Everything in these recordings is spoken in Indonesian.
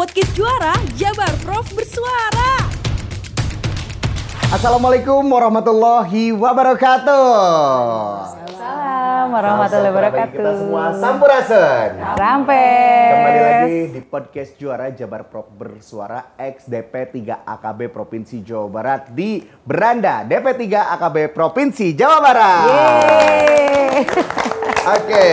Podcast Juara Jabar Prof bersuara. Assalamualaikum warahmatullahi wabarakatuh. Assalamualaikum warahmatullahi wabarakatuh. Kita semua sampurasun. Sampai. Kembali lagi di podcast Juara Jabar Prop Bersuara XDP 3 AKB Provinsi Jawa Barat di Beranda DP 3 AKB Provinsi Jawa Barat. Yeay. Oke,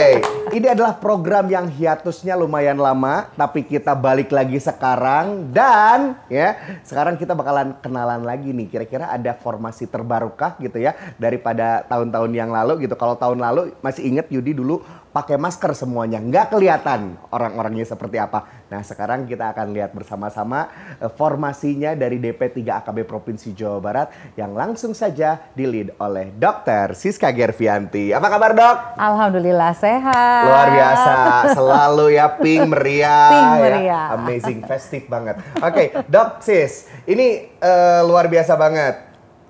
ini adalah program yang hiatusnya lumayan lama, tapi kita balik lagi sekarang dan ya sekarang kita bakalan kenalan lagi nih. Kira-kira ada formasi terbarukah gitu ya daripada tahun-tahun yang lalu gitu. Kalau tahun lalu masih inget Yudi dulu pakai masker semuanya, nggak kelihatan orang-orangnya seperti apa. Nah sekarang kita akan lihat bersama-sama eh, formasinya dari DP 3 AKB Provinsi Jawa Barat yang langsung saja di-lead oleh Dr. Siska Gervianti. Apa kabar dok? Alhamdulillah sehat. Luar biasa, selalu ya pink meriah, Pink ya. meriah. amazing, festive banget. Oke, dok sis, ini eh, luar biasa banget.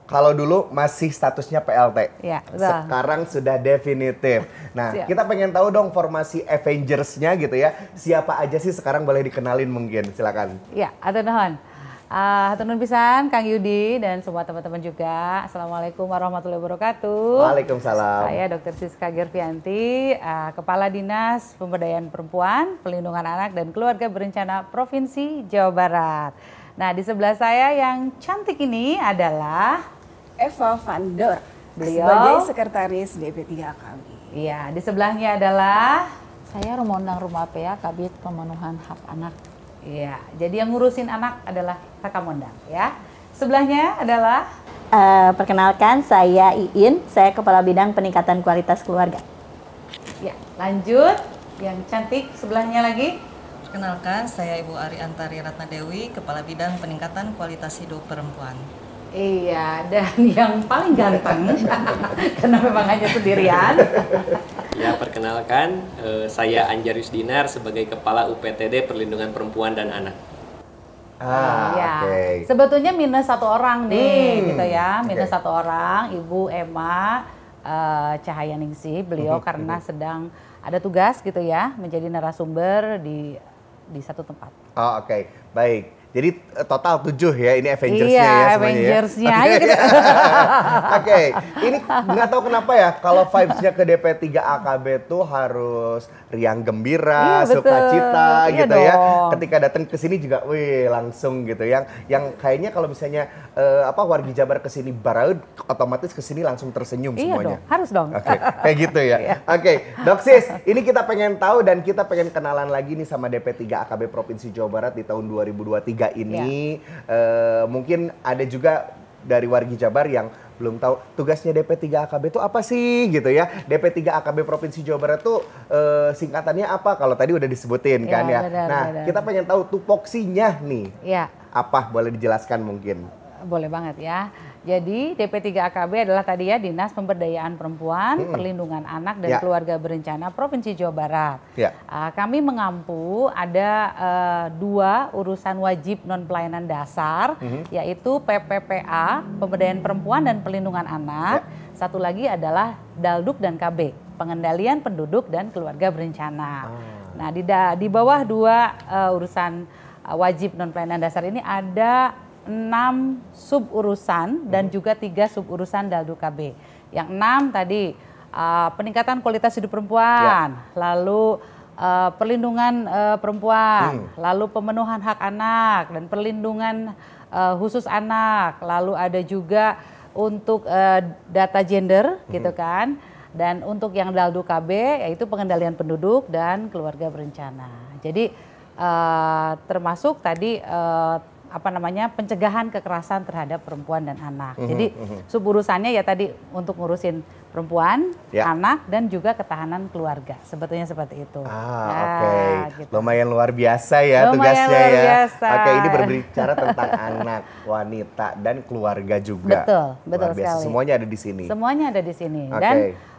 Kalau dulu masih statusnya PLT, Ya, betul. sekarang sudah definitif. Nah, Siap. kita pengen tahu dong formasi Avengers-nya gitu ya. Siapa aja sih sekarang boleh dikenalin mungkin, silakan. Ya, atur nuhun. Ah, atur nuhun pisan Kang Yudi dan semua teman-teman juga. Assalamualaikum warahmatullahi wabarakatuh. Waalaikumsalam. Saya Dr. Siska Gervianti, ah, Kepala Dinas Pemberdayaan Perempuan, Pelindungan Anak dan Keluarga Berencana Provinsi Jawa Barat. Nah, di sebelah saya yang cantik ini adalah Eva Vandor Beliau- sebagai sekretaris DP3 AKB. Iya, di sebelahnya adalah saya Romondang Rumah PA Kabit Pemenuhan Hak Anak. Iya, jadi yang ngurusin anak adalah Kakak Mondang ya. Sebelahnya adalah Eh, perkenalkan, saya Iin, saya Kepala Bidang Peningkatan Kualitas Keluarga. ya, lanjut yang cantik sebelahnya lagi. Perkenalkan, saya Ibu Ari Antari Ratna Dewi, Kepala Bidang Peningkatan Kualitas Hidup Perempuan. Iya, dan yang paling ganteng karena memang hanya sendirian. Ya, perkenalkan, eh, saya Anjarius Dinar sebagai Kepala UPTD Perlindungan Perempuan dan Anak. Ah, ya, oke. sebetulnya minus satu orang nih, Hmm, gitu ya, minus oke. satu orang, Ibu Emma eh, Cahaya Ningsih, beliau karena sedang ada tugas gitu ya, menjadi narasumber di di satu tempat. Oh, oke, baik. Jadi eh, total tujuh ya, ini Avengers-nya Iya, ya semuanya ya. Avengers-nya. Oke. Kita- Oke, ini nggak tahu kenapa ya, kalau vibes-nya ke DP3 AKB tuh harus riang gembira, Iya, sukacita Iya gitu ya. dong. Ketika datang ke sini juga, wih langsung gitu. Yang yang kayaknya kalau misalnya eh, apa wargi Jabar ke sini baraud, otomatis ke sini langsung tersenyum Iya semuanya. dong, harus dong. Oke, kayak gitu ya. Iya. Oke, Doksis, ini kita pengen tahu dan kita pengen kenalan lagi nih sama DP3 AKB Provinsi Jawa Barat di tahun 2023 ini. Eh, mungkin ada juga dari wargi Jabar yang belum tahu tugasnya DP3 AKB itu apa sih gitu ya. DP3 AKB Provinsi Jawa Barat tuh eh, singkatannya apa? Kalau tadi udah disebutin Iya, kan ya. benar, nah, benar. kita pengen tahu tupoksinya nih. Ya, Apa? Boleh dijelaskan mungkin? boleh banget ya. Jadi DP3 AKB adalah tadi ya Dinas Pemberdayaan Perempuan, Perlindungan Anak dan Ya. Keluarga Berencana Provinsi Jawa Barat. Ya. Ah, kami mengampu ada eh, dua urusan wajib non pelayanan dasar, yaitu PPPA Pemberdayaan Perempuan dan Perlindungan Anak. Satu lagi adalah Dalduk dan KB Pengendalian Penduduk dan Keluarga Berencana. Nah di da- di bawah dua eh, urusan eh, wajib non pelayanan dasar ini ada enam sub urusan dan juga tiga sub urusan Daldu KB. Yang enam tadi uh, peningkatan kualitas hidup perempuan, lalu uh, perlindungan uh, perempuan, lalu pemenuhan hak anak dan perlindungan uh, khusus anak, lalu ada juga untuk uh, data gender gitu kan. Dan untuk yang Daldu KB yaitu pengendalian penduduk dan keluarga berencana. Jadi uh, termasuk tadi uh, apa namanya pencegahan kekerasan terhadap perempuan dan anak. Mhm, Jadi suburusannya ya tadi untuk ngurusin perempuan, Ya. anak dan juga ketahanan keluarga. Sebetulnya seperti itu. Ah, Ya, oke. gitu. Lumayan luar biasa ya Lumayan tugasnya luar ya. biasa. Oke, ini berbicara tentang anak, wanita dan keluarga juga. Betul, betul luar biasa. sekali. Semuanya ada di sini. Semuanya ada di sini. Oke. Dan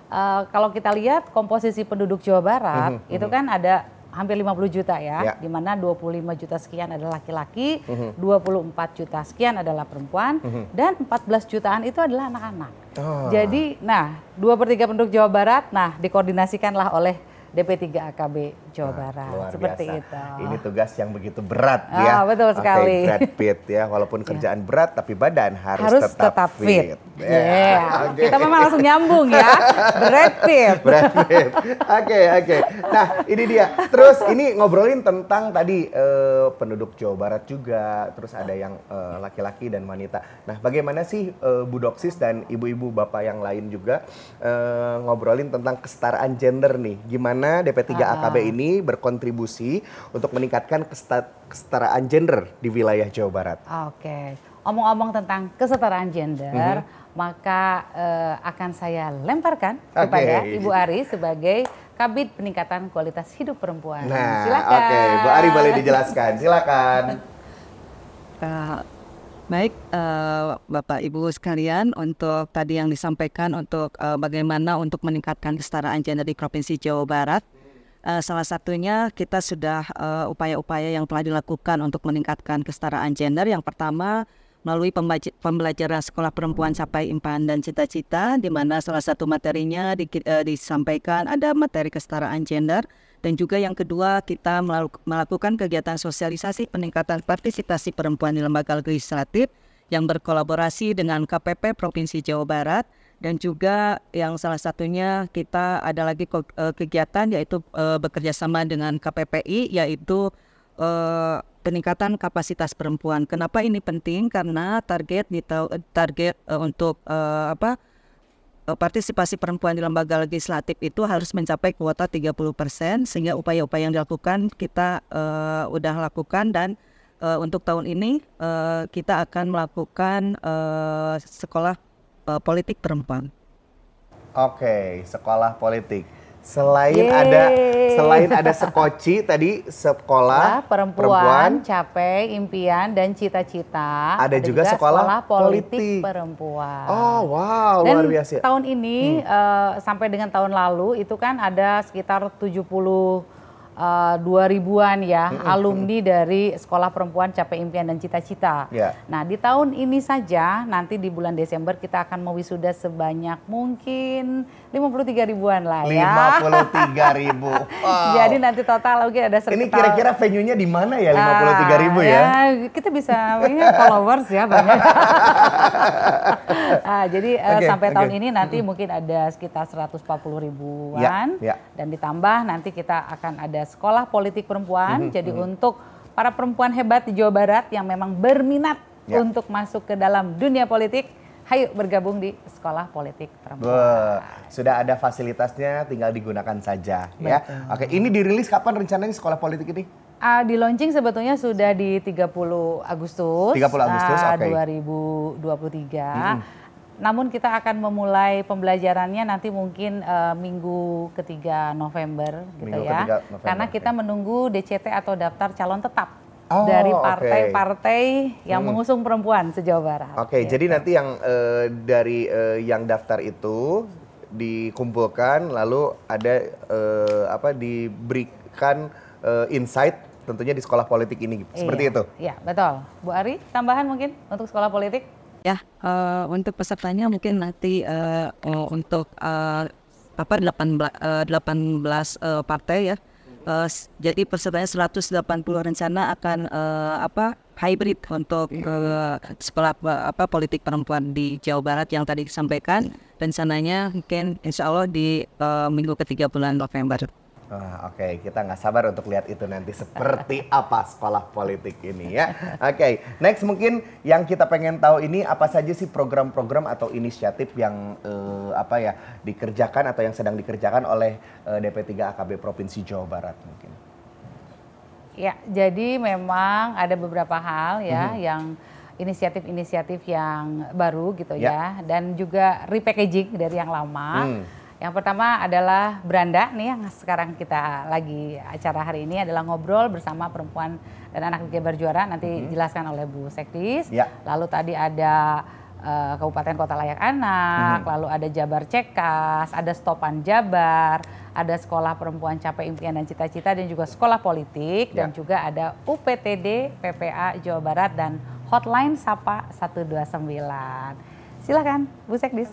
eh, kalau kita lihat komposisi penduduk Jawa Barat Mhm, itu kan ada hampir 50 juta ya, Ya. di mana 25 juta sekian adalah laki-laki, Mhm. 24 juta sekian adalah perempuan, dan 14 jutaan itu adalah anak-anak. Oh. Jadi, nah, dua per tiga penduduk Jawa Barat, nah dikoordinasikanlah oleh DP3 AKB Jawa Barat. Luar Seperti biasa. itu. Ini tugas yang begitu berat Ah, ya. betul sekali. Iya. Brad Pitt ya, walaupun kerjaan berat tapi badan harus, harus tetap, fit. Ya, Yeah. oke. Kita memang langsung nyambung ya. Brad Pitt. Brad Pitt. Oke, oke. Nah, ini dia. Terus ini ngobrolin tentang tadi eh, penduduk Jawa Barat juga, terus ada yang eh, laki-laki dan wanita. Nah, bagaimana sih eh, Bu Doksis dan ibu-ibu bapak yang lain juga eh, ngobrolin tentang kesetaraan gender nih. Gimana DP3 AKB ini berkontribusi untuk meningkatkan kesetaraan gender di wilayah Jawa Barat? Oke. Omong-omong tentang kesetaraan gender, Mhm. maka eh, akan saya lemparkan Oke. kepada Ibu Ari sebagai Kabit Peningkatan Kualitas Hidup Perempuan. Nah, Silakan. oke, Bu Ari boleh dijelaskan. Silakan. Uh, baik uh, Bapak Ibu sekalian untuk tadi yang disampaikan untuk uh, bagaimana untuk meningkatkan kesetaraan gender di Provinsi Jawa Barat. Uh, salah satunya kita sudah uh, upaya-upaya yang telah dilakukan untuk meningkatkan kesetaraan gender. Yang pertama melalui pembelajaran sekolah perempuan capai impian dan cita-cita, di mana salah satu materinya di- eh, disampaikan ada materi kesetaraan gender, dan juga yang kedua kita melakukan kegiatan sosialisasi peningkatan partisipasi perempuan di lembaga legislatif yang berkolaborasi dengan KPP Provinsi Jawa Barat dan juga yang salah satunya kita ada lagi eh, kegiatan yaitu eh, bekerja sama dengan KPPI yaitu eh, peningkatan kapasitas perempuan. Kenapa ini penting? Karena target di target untuk apa partisipasi perempuan di lembaga legislatif itu harus mencapai kuota 30% sehingga upaya-upaya yang dilakukan kita eh, udah lakukan dan eh, untuk tahun ini eh, kita akan melakukan eh, sekolah politik perempuan. Oke, sekolah politik. Selain Yeay. ada selain ada sekoci tadi sekolah Sekolah perempuan, capai impian dan cita-cita. Ada juga sekolah politik, politik. perempuan. Oh, wow, Dan luar biasa. tahun ini eh, sampai dengan tahun lalu itu kan ada sekitar 70 eh, dua ribuan ya alumni dari sekolah perempuan capai impian dan cita-cita. Ya. Nah di tahun ini saja nanti di bulan Desember kita akan mewisuda sebanyak mungkin 53 ribuan lah ya. 53 ribu. Wow. Jadi nanti total mungkin ada sekitar Ini kira-kira venue-nya di mana ya 53 ribu Ah, ya? kita bisa ini followers ya banyak. Ah, jadi eh, Oke, sampai oke. tahun ini nanti mungkin ada sekitar 140 ribuan Ya, ya. dan ditambah nanti kita akan ada sekolah politik perempuan. jadi untuk para perempuan hebat di Jawa Barat yang memang berminat Ya. untuk masuk ke dalam dunia politik, hayu bergabung di sekolah politik perempuan. Sudah ada fasilitasnya, tinggal digunakan saja ya. Oke, ini dirilis kapan rencananya sekolah politik ini? Ah, di launching sebetulnya sudah di 30 Agustus, 30 Agustus, ah, oke. 2023. Namun kita akan memulai pembelajarannya nanti mungkin eh, minggu ketiga November gitu Minggu ya. November, Karena kita menunggu DCT atau daftar calon tetap Oh, dari partai-partai yang mengusung perempuan se-Jawa Barat. Oke, gitu. jadi nanti yang eh, dari eh, yang daftar itu dikumpulkan lalu ada eh, apa diberikan eh, insight tentunya di sekolah politik ini seperti Iya, itu. Iya, betul. Bu Ari, tambahan mungkin untuk sekolah politik? Ya, eh, untuk pesertanya mungkin nanti eh, untuk eh, apa 18 eh, 18 eh, partai ya. S- jadi pesertanya 180 rencana akan eh, apa hybrid untuk eh, sekolah apa politik perempuan di Jawa Barat yang tadi disampaikan rencananya mungkin insya Allah di eh, minggu ketiga bulan November. Ah, Oke, kita nggak sabar untuk lihat itu nanti seperti apa sekolah politik ini ya. Oke, next mungkin yang kita pengen tahu ini apa saja sih program-program atau inisiatif yang eh, apa ya dikerjakan atau yang sedang dikerjakan oleh eh, DP3 AKB Provinsi Jawa Barat mungkin. Ya, jadi memang ada beberapa hal ya Mhm. yang inisiatif-inisiatif yang baru gitu Ya. ya dan juga repackaging dari yang lama. Hmm. Yang pertama adalah Branda nih yang sekarang kita lagi acara hari ini adalah ngobrol bersama perempuan dan anak Jabar Juara nanti dijelaskan oleh Bu Sekdis. Ya. Lalu tadi ada eh, Kabupaten Kota Layak Anak, lalu ada Jabar Cekas, ada Stopan Jabar, ada Sekolah Perempuan Capai Impian dan Cita-Cita dan juga Sekolah Politik dan Ya. juga ada UPTD PPA Jawa Barat dan Hotline Sapa 129. Silakan Bu Sekdis.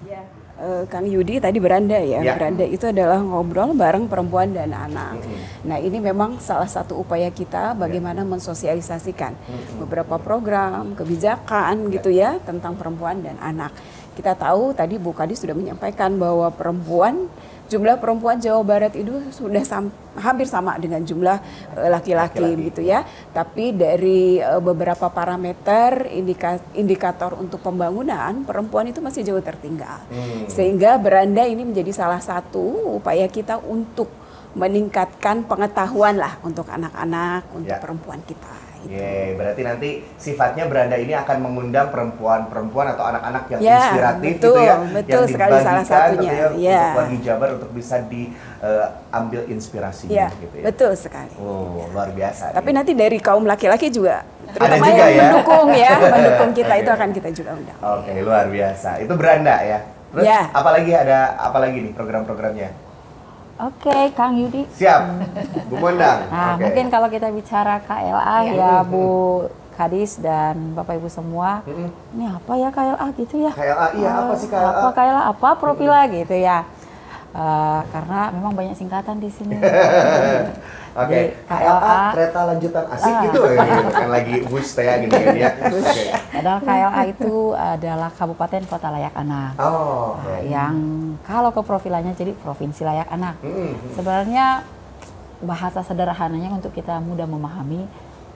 Ya, eh, Kang Yudi tadi beranda ya. Ya. Beranda itu adalah ngobrol bareng perempuan dan anak. Nah ini memang salah satu upaya kita bagaimana mensosialisasikan beberapa program, kebijakan gitu ya tentang perempuan dan anak. Kita tahu tadi Bu Kadi sudah menyampaikan bahwa perempuan jumlah perempuan Jawa Barat itu sudah sam- hampir sama dengan jumlah eh, laki-laki gitu ya. Tapi dari eh, beberapa parameter indika- indikator untuk pembangunan perempuan itu masih jauh tertinggal. Sehingga beranda ini menjadi salah satu upaya kita untuk meningkatkan pengetahuan lah untuk anak-anak, untuk Ya. perempuan kita. Yeay, berarti nanti sifatnya beranda ini akan mengundang perempuan-perempuan atau anak-anak yang Ya, inspiratif betul, gitu ya, betul yang sekali salah satunya, gitu ya, ya. untuk bagi Jabar untuk bisa diambil inspirasinya Ya, gitu ya. betul sekali. Oh, luar biasa. Tapi nih. nanti dari kaum laki-laki juga, terutama juga yang ya? mendukung ya, mendukung kita Oke. itu akan kita juga undang. Oke, luar biasa. Itu beranda ya. Terus Ya. apalagi ada apalagi nih program-programnya? Oke, Kang Yudi. Siap. Bu Mondang. Nah, Oke. mungkin kalau kita bicara KLA ya Bu Kadis dan Bapak Ibu semua, ini apa ya KLA gitu ya? KLA, iya, apa sih KLA? Apa KLA, apa profila gitu ya? Eh, karena memang banyak singkatan di sini. Oke, Di KLA KLA. kereta lanjutan asik Ah. gitu ya, gitu. kan lagi bus teh gini kan ya. Oke. Padahal KLA itu adalah Kabupaten Kota Layak Anak. Oh, Nah, oke. yang kalau ke profilannya jadi Provinsi Layak Anak. Mm-mm. Sebenarnya bahasa sederhananya untuk kita mudah memahami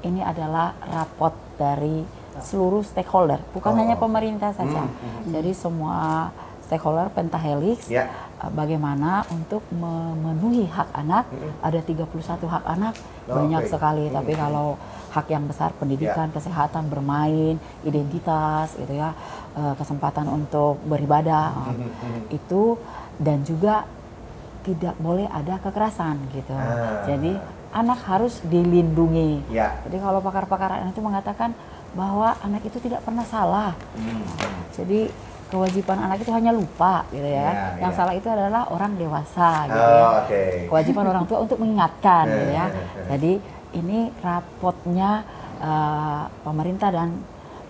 ini adalah rapot dari seluruh stakeholder, bukan Oh. hanya pemerintah saja. Hmm, Jadi semua stakeholder pentahelix Ya. Eh, bagaimana untuk memenuhi hak anak. Ada 31 hak anak, Oh, banyak oke. sekali. Hmm. Tapi kalau hak yang besar pendidikan, kesehatan, bermain, identitas gitu ya, eh, kesempatan untuk beribadah eh, itu dan juga tidak boleh ada kekerasan gitu. Ah. Jadi anak harus dilindungi. Ya. Jadi kalau pakar-pakar anak itu mengatakan bahwa anak itu tidak pernah salah. Hmm. Jadi kewajiban anak itu hanya lupa gitu ya. Ya, Yang ya. salah itu adalah orang dewasa gitu Oh, ya. oke. Kewajiban orang tua untuk mengingatkan gitu ya. eh, eh. Jadi ini rapotnya eh, pemerintah dan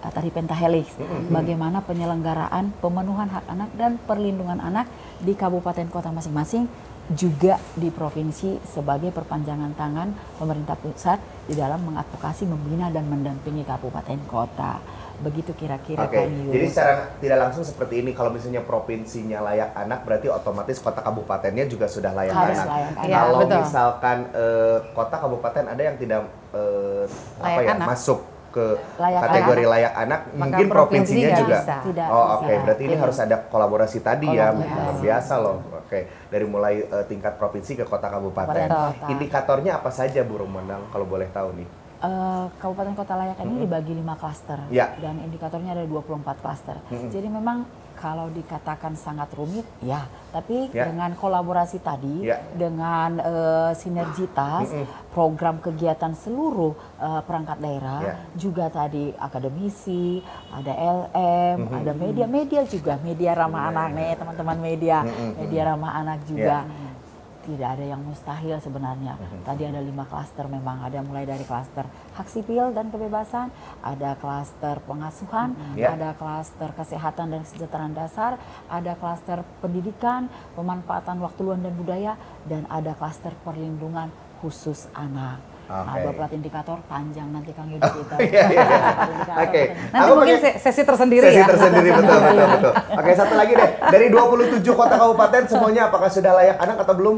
eh, tadi Pentahelix bagaimana penyelenggaraan pemenuhan hak anak dan perlindungan anak di kabupaten kota masing-masing juga di provinsi sebagai perpanjangan tangan pemerintah pusat di dalam mengadvokasi, membina dan mendampingi kabupaten kota. Begitu kira-kira Oke, Kang Yus. jadi secara tidak langsung seperti ini kalau misalnya provinsinya layak anak berarti otomatis kota kabupatennya juga sudah layak Harus anak. layak anak. Iya, Kalau betul. misalkan eh, kota kabupaten ada yang tidak eh, apa ya anak. masuk ke Layak kategori anak. layak anak, Maka mungkin provinsi provinsinya juga. bisa. Tidak Oh oke, berarti ini Iya. harus ada kolaborasi tadi ya, Kolaborasi. luar biasa loh. Oke, dari mulai eh, tingkat provinsi ke kota kabupaten. Indikatornya apa saja Bu Romandang kalau boleh tahu nih? Eh, Kabupaten Kota Layak ini dibagi lima klaster Ya. dan indikatornya ada 24 klaster. Jadi memang kalau dikatakan sangat rumit, ya. Tapi Ya. dengan kolaborasi tadi, Ya. dengan eh, sinergitas, program kegiatan seluruh eh, perangkat daerah, Ya. juga tadi akademisi, ada LM, ada media-media juga, media ramah anak nih teman-teman media, media ramah anak juga. Tidak ada yang mustahil sebenarnya. Tadi ada lima klaster memang, ada mulai dari klaster hak sipil dan kebebasan, ada klaster pengasuhan, Ya. ada klaster kesehatan dan kesejahteraan dasar, ada klaster pendidikan, pemanfaatan waktu luang dan budaya, dan ada klaster perlindungan khusus anak. Nah, Oke. 12 indikator panjang nanti Kang Yudi kita. Iya, iya. Indikator Oke. Nanti Aku mungkin pakai- se- sesi tersendiri Sesi ya. tersendiri betul betul betul. Oke satu lagi deh dari 27 kota kabupaten semuanya apakah sudah layak anak atau belum?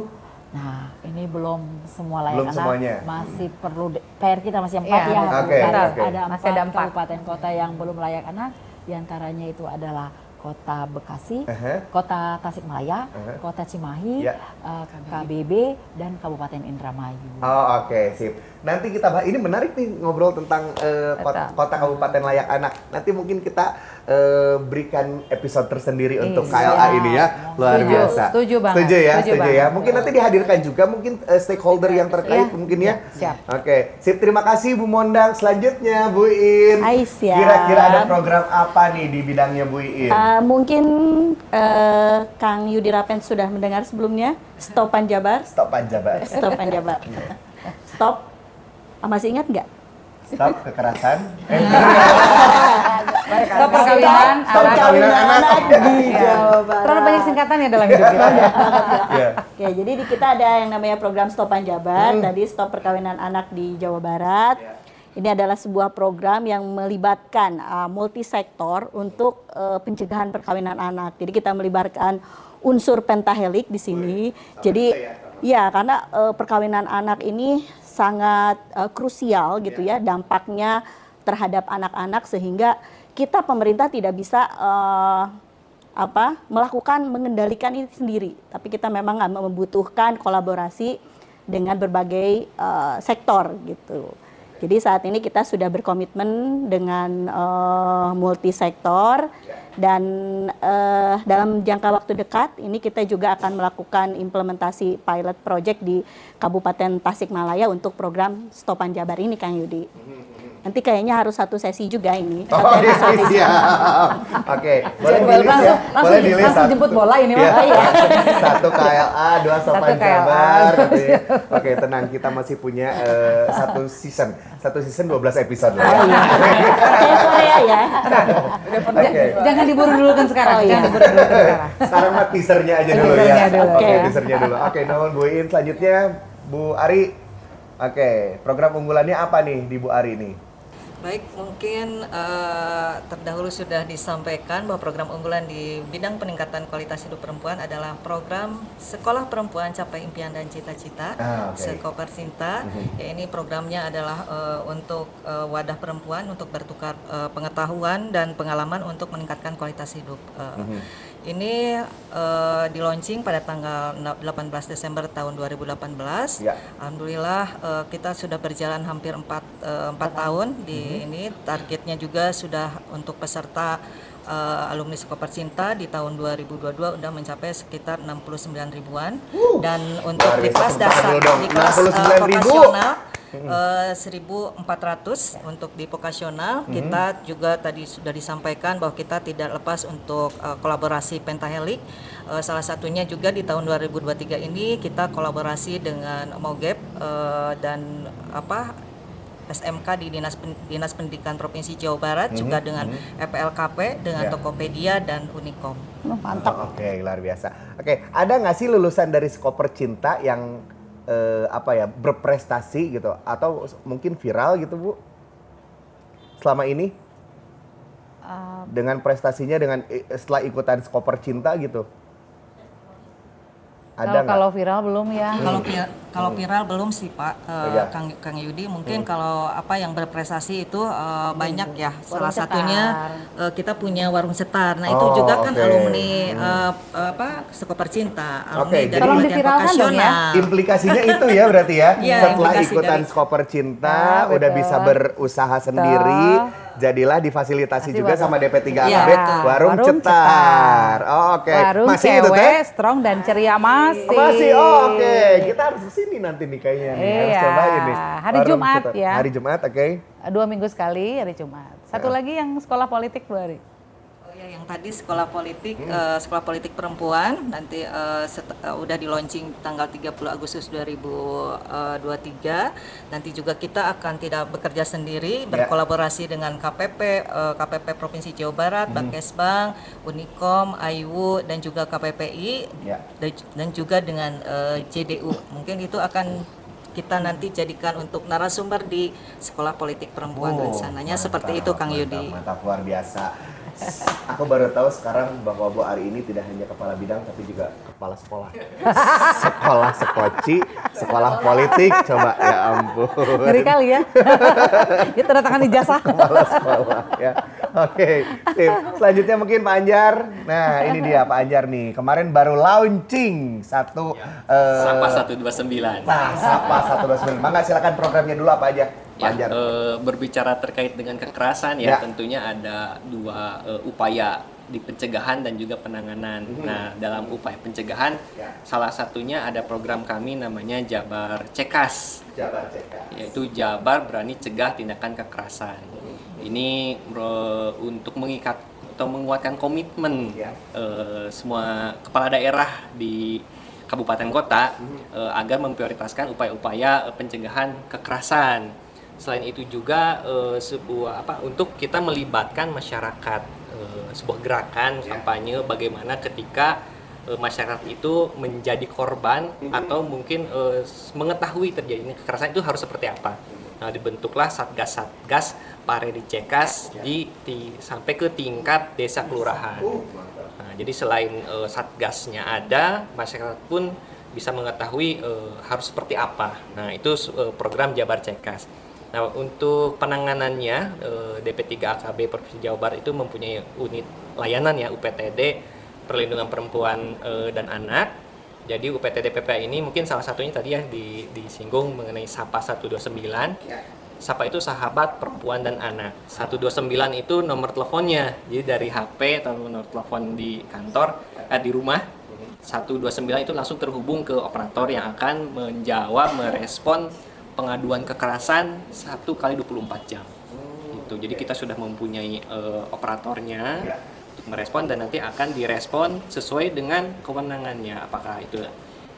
Nah, ini belum semua layak Belum anak. semuanya. Masih perlu de- PR kita masih empat Iya, ya. oke, Ada, empat ada empat. kabupaten kota yang belum layak anak. Di antaranya itu adalah Kota Bekasi, Aha. Kota Tasikmalaya, Aha. Kota Cimahi, Ya. eh, KBB dan Kabupaten Indramayu. Oh oke sip. Nanti kita bahas ini menarik nih ngobrol tentang eh, kota, kota kabupaten layak anak. Nanti mungkin kita eh, berikan episode tersendiri untuk Iya. KLA ini ya. Luar Setuju, biasa. setuju banget, Setuju ya, setuju setuju ya. Mungkin nanti dihadirkan juga mungkin eh, stakeholder yang terkait Iya, mungkin ya. siap. Oke, sip terima kasih Bu Mondang. Selanjutnya Bu In. Hai, siap. Kira-kira ada program apa nih di bidangnya Bu In? Eh, mungkin eh, Kang Yudi Rapen sudah mendengar sebelumnya Stopan Jabar. Stop Jabar. Stopan Jabar. Stop. Ah, masih ingat nggak? Stop kekerasan. Eh, Stop perkawinan Stop anak. perkawinan anak. di Iya. Jawa Barat. Terlalu banyak singkatannya dalam hidup kita. Iya. Oke, jadi di kita ada yang namanya program Stopan Jabar, Hmm. tadi Stop Perkawinan Anak di Jawa Barat. Ya. Ini adalah sebuah program yang melibatkan uh, multisektor untuk uh, pencegahan perkawinan anak. Jadi kita melibatkan unsur pentahelik di sini. Jadi ya karena uh, perkawinan anak ini sangat uh, krusial gitu ya dampaknya terhadap anak-anak sehingga kita pemerintah tidak bisa uh, apa melakukan mengendalikan ini sendiri. Tapi kita memang membutuhkan kolaborasi dengan berbagai eh, sektor gitu jadi saat ini kita sudah berkomitmen dengan eh, multisektor dan eh, dalam jangka waktu dekat ini kita juga akan melakukan implementasi pilot project di Kabupaten Tasikmalaya untuk program Stopan Jabar ini Kang Yudi. Nanti kayaknya harus satu sesi juga ini. Oh, Satu iya, episode. siap. Oke, boleh Jadwal di list ya. langsung- Boleh langsung- di list langsung jemput bola ini, Iya. Mas. Oh, iya. Satu KLA, dua Sopan ya. Oke, tenang, kita masih punya eh, satu season. Satu season 12 episode lah ya. Kayak Korea ya. Jangan diburu dulu kan sekarang. Oh, iya. Jangan diburu dulu sekarang. Sekarang mah teasernya aja dulu ya. Oke, Oke. teasernya dulu. Oke, nuhun Bu In. Selanjutnya Bu Ari. Oke, program unggulannya apa nih di Bu Ari nih? Baik, mungkin eh, terdahulu sudah disampaikan bahwa program unggulan di bidang peningkatan kualitas hidup perempuan adalah program Sekolah Perempuan Capai Impian dan Cita-Cita, Ah, oke. Sekoper Sinta. Ya, ini programnya adalah eh, untuk eh, wadah perempuan untuk bertukar eh, pengetahuan dan pengalaman untuk meningkatkan kualitas hidup. Eh, Ini eh, di launching pada tanggal 18 Desember tahun 2018. Ya. Alhamdulillah eh, kita sudah berjalan hampir 4 empat tahun di ini targetnya juga sudah untuk peserta eh, alumni Sekoper Cinta di tahun 2022 sudah mencapai sekitar 69 ribuan. Dan untuk di kelas dasar di kelas 69 ribu. vokasional eh, 1400 untuk di vokasional kita juga tadi sudah disampaikan bahwa kita tidak lepas untuk eh, kolaborasi pentahelik Eh, salah satunya juga di tahun 2023 ini kita kolaborasi dengan Mogep eh, dan apa SMK di Dinas Pen- Dinas Pendidikan Provinsi Jawa Barat juga dengan EPLKP dengan Ya. Tokopedia dan Unicom. Mantap. Oke, luar biasa. Oke, ada nggak sih lulusan dari Skoper Cinta yang eh, apa ya berprestasi gitu atau mungkin viral gitu bu? Selama ini Uh, dengan prestasinya dengan eh, setelah ikutan Skoper Cinta gitu? Ada kalau viral belum ya. Kalau vi- kalau viral belum sih Pak eh, Iya. Kang Kang Yudi mungkin kalau apa yang berprestasi itu eh, banyak ya. Salah Warung satunya eh, kita punya warung setar. Nah, itu Oh, juga kan oke. alumni eh, apa Sekoper Cinta, alumni Oke, dari Tolong pelatihan diviralkan dong ya. Implikasinya itu ya berarti ya. Iya, Setelah ikutan dari- Skoper Cinta, Ya, udah bisa berusaha sendiri, jadilah difasilitasi juga warung. sama DP3 Iya, AKB betul. Warung, Warung Cetar. Cetar. Oh, Oke, Warung masih itu cewek teh? strong dan ceria masih. Masih, oh, oke. Kita harus ke sini nanti nih kayaknya nih. Harus Iya. cobain nih. Hari Warung Jumat Cetar. ya. Hari Jumat, oke. Dua minggu sekali hari Jumat. Satu Ya. lagi yang sekolah politik dua hari. Ya, yang tadi sekolah politik, eh, sekolah politik perempuan nanti set- eh, udah di launching tanggal 30 Agustus 2023. Nanti juga kita akan tidak bekerja sendiri, berkolaborasi dengan KPP, eh, KPP Provinsi Jawa Barat, Bankesbank, Unicom, AIWU dan juga KPPI Ya. dan, dan juga dengan eh, JDU. Mungkin itu akan kita nanti jadikan untuk narasumber di sekolah politik perempuan Oh, rencananya mantap, seperti itu Kang mantap, Yudi. Mantap, luar biasa. Aku baru tahu sekarang bahwa Bu Ari ini tidak hanya kepala bidang tapi juga kepala sekolah. sekolah sekoci, sekolah politik, coba ya ampun. Ngeri kali ya. Dia tanda tangan ijazah. kepala sekolah ya. Oke, sip. Selanjutnya mungkin Pak Anjar. Nah, ini dia Pak Anjar nih. Kemarin baru launching satu eh, Sapa 129. Nah, Sapa 129. Mangga silakan programnya dulu apa aja, Ya, eh, berbicara terkait dengan kekerasan Ya. ya, tentunya ada dua eh, upaya di pencegahan dan juga penanganan. Nah, dalam upaya pencegahan, Ya. salah satunya ada program kami namanya Jabar Cekas, Jabar CK. yaitu Jabar Berani Cegah Tindakan Kekerasan. Ini bro, untuk mengikat atau menguatkan komitmen Ya. eh, semua kepala daerah di kabupaten kota eh, agar memprioritaskan upaya-upaya pencegahan kekerasan. Selain itu juga eh, sebuah apa untuk kita melibatkan masyarakat eh, sebuah gerakan kampanye bagaimana ketika eh, masyarakat itu menjadi korban atau mungkin eh, mengetahui terjadinya kekerasan itu harus seperti apa. Nah, dibentuklah satgas-satgas Paredi Cekas di, di sampai ke tingkat desa kelurahan. Nah, jadi selain eh, satgasnya ada, masyarakat pun bisa mengetahui eh, harus seperti apa. Nah, itu eh, program Jabar Cekas. Nah, untuk penanganannya eh, DP3 AKB Provinsi Jawa Barat itu mempunyai unit layanan ya UPTD Perlindungan Perempuan eh, dan Anak. Jadi UPTD PPA ini mungkin salah satunya tadi ya di- disinggung mengenai SAPA 129. SAPA itu sahabat perempuan dan anak. 129 itu nomor teleponnya. Jadi dari HP atau nomor telepon di kantor, eh, di rumah 129 itu langsung terhubung ke operator yang akan menjawab, merespon pengaduan kekerasan satu kali 24 jam. Itu. Jadi kita sudah mempunyai eh, operatornya untuk merespon dan nanti akan direspon sesuai dengan kewenangannya. Apakah itu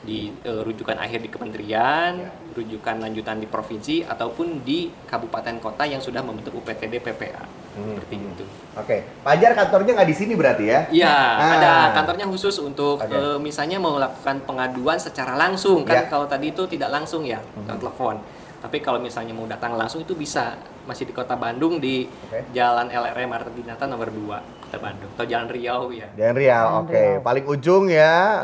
di eh, rujukan akhir di kementerian, rujukan lanjutan di provinsi ataupun di kabupaten kota yang sudah membentuk UPTD PPA. Seperti itu. Oke, Pajar kantornya nggak di sini berarti ya? Iya, Ah. ada kantornya khusus untuk Oke. eh, misalnya melakukan pengaduan secara langsung kan Ya. Hmm. kalau tadi itu tidak langsung ya, lewat telepon. Tapi kalau misalnya mau datang langsung itu bisa masih di Kota Bandung di Oke. Jalan LRM Marta Dinata nomor 2 Kota Bandung atau Jalan Riau ya. Dan Riau, oke. Paling ujung ya.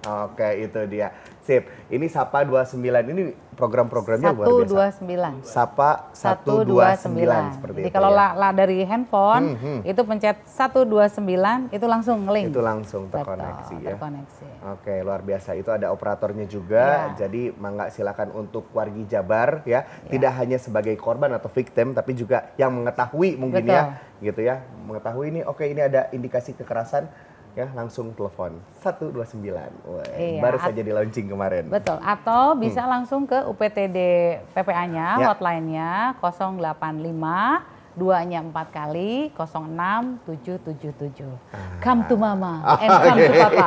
Oke, itu dia. Sip. Ini Sapa 29 ini program-programnya luar biasa. 129. Sapa 129 seperti Jadi itu kalau ya. la, la dari handphone Hmm, hmm. itu pencet 129 itu langsung ngelink. Itu langsung Betul, terkoneksi ya. terkoneksi. Oke, luar biasa. Itu ada operatornya juga. Ya. Jadi mangga silakan untuk wargi Jabar ya, tidak hanya sebagai korban atau victim tapi juga yang mengetahui mungkin ya, gitu ya. Mengetahui ini oke ini ada indikasi kekerasan ya, langsung telepon 129. Wah, Iya, baru saja di launching kemarin. Betul. Atau bisa langsung ke UPTD PPA-nya, Hmm. Ya. hotline-nya 085 duanya 4 kali 06777. Come to mama and come to Oke. papa.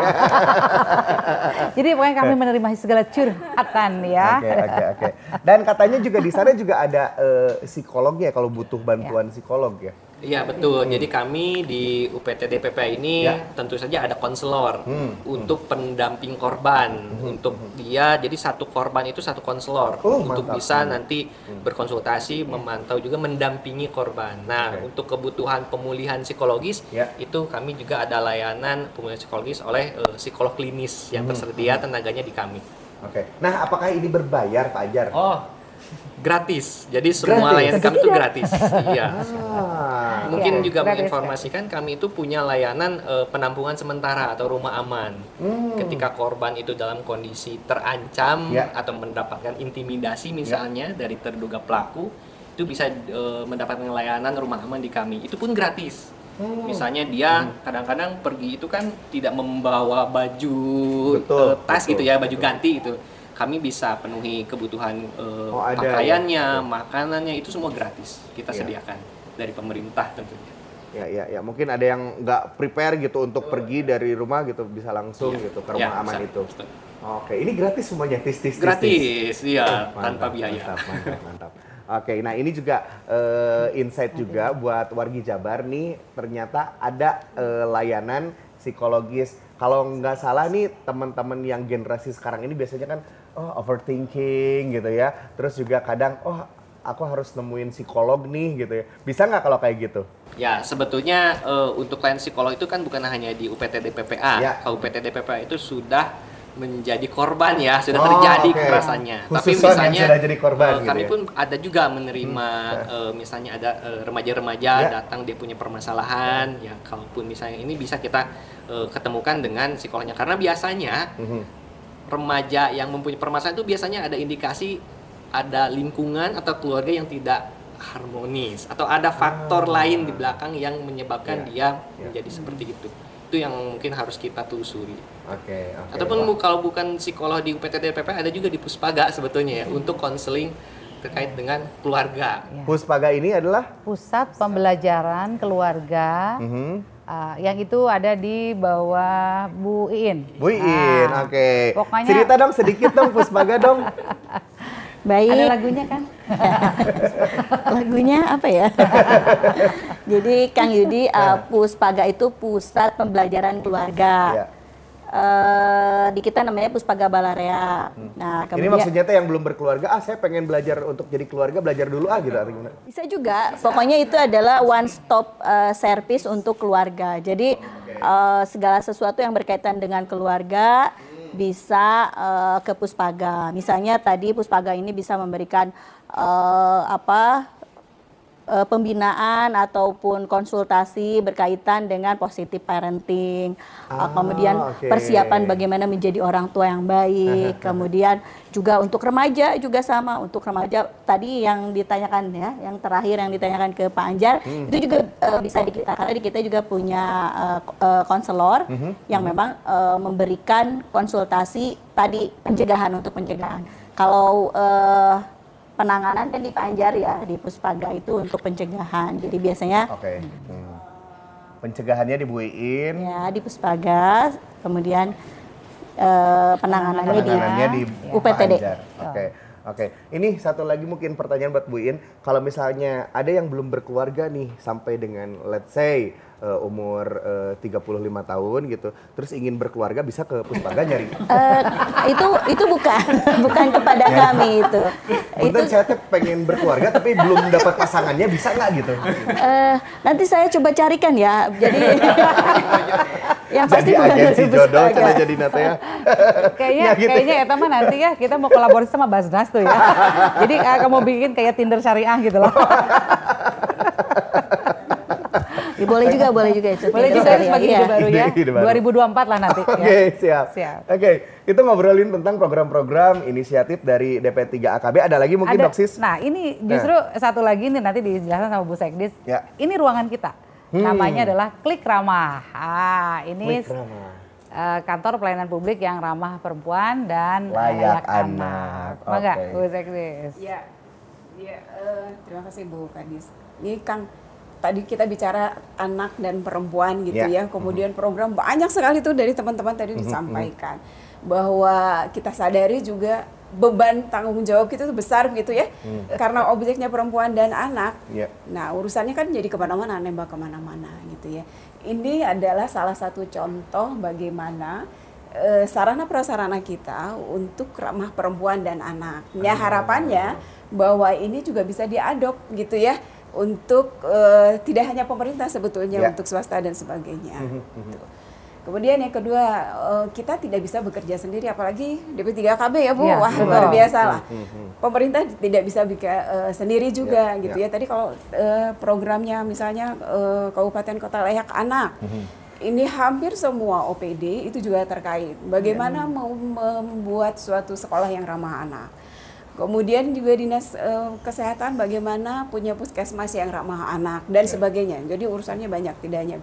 Jadi pokoknya kami menerima segala curhatan ya. Oke, oke, oke. Dan katanya juga di sana juga ada eh, psikolognya kalau butuh bantuan psikolog ya. Iya betul. Jadi kami di UPTD PPA ini Ya. tentu saja ada konselor Hmm. untuk pendamping korban. Untuk dia jadi satu korban itu satu konselor Oh, untuk mantap. bisa Hmm. nanti berkonsultasi, memantau juga mendampingi korban. Nah, Oke. untuk kebutuhan pemulihan psikologis Ya. itu kami juga ada layanan pemulihan psikologis oleh eh, psikolog klinis yang Hmm. tersedia tenaganya di kami. Oke. Nah, apakah ini berbayar, Pak Ajar? Oh, gratis. Jadi semua Gratis? layanan kami itu gratis. Iya. Ah. Mungkin Iya, juga gratis, menginformasikan kami itu punya layanan eh, penampungan sementara atau rumah aman. Hmm. Ketika korban itu dalam kondisi terancam Ya. atau mendapatkan intimidasi misalnya dari terduga pelaku, itu bisa eh, mendapatkan layanan rumah aman di kami. Itu pun gratis. Hmm. Misalnya dia kadang-kadang pergi itu kan tidak membawa baju Betul, eh, tas betul, gitu ya, baju ganti itu. Kami bisa penuhi kebutuhan eh, Oh, ada ya. pakaiannya, makanannya itu semua gratis kita Iya. sediakan dari pemerintah tentunya. Ya, ya, ya. Mungkin ada yang nggak prepare gitu untuk pergi dari rumah gitu bisa langsung Iya. gitu ke rumah Ya, aman bisa. itu. Betul. Oke, ini gratis semuanya tis tis tis, tis. Gratis, iya, Mantap, tanpa biaya. Mantap, mantap, mantap. Oke, nah ini juga eh, insight juga buat wargi Jabar nih. Ternyata ada eh, layanan psikologis. Kalau nggak salah nih teman-teman yang generasi sekarang ini biasanya kan oh overthinking gitu ya. Terus juga kadang oh aku harus nemuin psikolog nih gitu ya. Bisa nggak kalau kayak gitu? Ya, sebetulnya eh, untuk klien psikolog itu kan bukan hanya di UPTD PPA. Ya. Kalau UPTD PPA itu sudah menjadi korban ya, sudah Oh, terjadi oke. kekerasannya. Tapi misalnya sudah jadi korban eh, gitu kami ya. pun ada juga menerima eh, misalnya ada eh, remaja-remaja Ya. datang dia punya permasalahan, ya kalaupun misalnya ini bisa kita eh, ketemukan dengan psikolognya karena biasanya Mhm. Remaja yang mempunyai permasalahan itu biasanya ada indikasi ada lingkungan atau keluarga yang tidak harmonis atau ada faktor lain di belakang yang Ah. menyebabkan Iya, dia iya. menjadi seperti itu. Itu yang mungkin harus kita telusuri. Oke, oke. Ataupun Wah. bu- kalau bukan psikolog di UPTD PP ada juga di Puspaga sebetulnya ya untuk konseling terkait dengan keluarga. Ya. Puspaga ini adalah Pusat Pembelajaran Keluarga Mhm. Uh, yang itu ada di bawah Bu Iin. Bu Iin, Nah, oke. Pokoknya Cerita dong sedikit dong Puspaga dong. ada Baik, lagunya kan? Lagunya apa ya? Jadi Kang Yudi, uh, Puspaga itu pusat pembelajaran keluarga. Ya. Eh, di kita namanya Puspaga Balarea. Nah, Ini kemudian maksudnya tuh yang belum berkeluarga, ah saya pengen belajar untuk jadi keluarga, belajar dulu ah gitu atau gimana? Bisa juga, pokoknya itu adalah one stop uh, service untuk keluarga. Jadi uh, segala sesuatu yang berkaitan dengan keluarga bisa uh, ke Puspaga. Misalnya tadi Puspaga ini bisa memberikan uh, apa uh, pembinaan ataupun konsultasi berkaitan dengan positive parenting, uh, Ah, kemudian oke. persiapan bagaimana menjadi orang tua yang baik, kemudian juga untuk remaja juga sama. Untuk remaja tadi yang ditanyakan ya, yang terakhir yang ditanyakan ke Pak Anjar itu juga uh, bisa di kita karena di kita juga punya uh, uh, konselor yang memang uh, memberikan konsultasi tadi pencegahan untuk pencegahan. Kalau uh, penanganan kan di Pak Anjar ya di Puspaga itu untuk pencegahan. Jadi biasanya Oke. Hmm. Pencegahannya dibuiin, ya di Puspaga, kemudian eh, penanganannya, penanganannya di, di UPTD. Pak Anjar. Oke. Oke, ini satu lagi mungkin pertanyaan buat Bu In. Kalau misalnya ada yang belum berkeluarga nih sampai dengan let's say eh, umur eh, 35 tahun gitu, terus ingin berkeluarga bisa ke Puspaga nyari. Eh, itu itu bukan bukan kepada kami itu. itu saya tuh pengen berkeluarga tapi belum dapat pasangannya bisa nggak gitu? eh, nanti saya coba carikan ya. Jadi yang pasti jadi bukan agensi jodoh cina jadi nata ya. Kayaknya Ya, gitu kayaknya eta mah nanti ya kita mau kolaborasi sama Basnas tuh ya. Jadi uh, kamu bikin kayak Tinder syariah gitu loh. Ya, boleh juga, boleh juga itu. Boleh juga sebagai iya. ide baru ya. Ide- ide baru. 2024 lah nanti. Oke, ya. siap. Siap. Oke, kita ngobrolin tentang program-program inisiatif dari DP3 AKB. Ada lagi mungkin Ada- Dok Sis? Nah ini justru satu lagi nih nanti dijelaskan sama Bu Sekdis. Ya. Ini ruangan kita. Hmm. Namanya adalah Klik Ramah. Ah, ini Klik Ramah. eh, kantor pelayanan publik yang ramah perempuan dan Layak layak, anak. anak. Mangga, Oke. Bu Sekdis. Ya, ya eh, terima kasih Bu Kadis. Ini Kang, tadi kita bicara anak dan perempuan gitu Ya. ya. Kemudian program banyak sekali tuh dari teman-teman tadi disampaikan bahwa kita sadari juga beban tanggung jawab kita tuh besar gitu ya, karena objeknya perempuan dan anak. Ya. Nah urusannya kan jadi ke mana-mana, nembak ke mana-mana gitu ya. Ini adalah salah satu contoh bagaimana eh, sarana prasarana kita untuk ramah perempuan dan anak. Ya harapannya bahwa ini juga bisa diadop gitu ya untuk eh, tidak hanya pemerintah sebetulnya Ya. untuk swasta dan sebagainya. Gitu. Kemudian yang kedua eh, kita tidak bisa bekerja sendiri apalagi DP3KB ya Bu. Ya, Wah betul. luar biasa lah. Pemerintah tidak bisa bikin sendiri juga Ya, gitu ya. ya. Tadi kalau eh, programnya misalnya eh, Kabupaten Kota Layak Anak ini hampir semua OPD itu juga terkait bagaimana mau membuat suatu sekolah yang ramah anak. Kemudian juga dinas eh, kesehatan bagaimana punya puskesmas yang ramah anak dan sebagainya. Jadi urusannya banyak tidak hanya.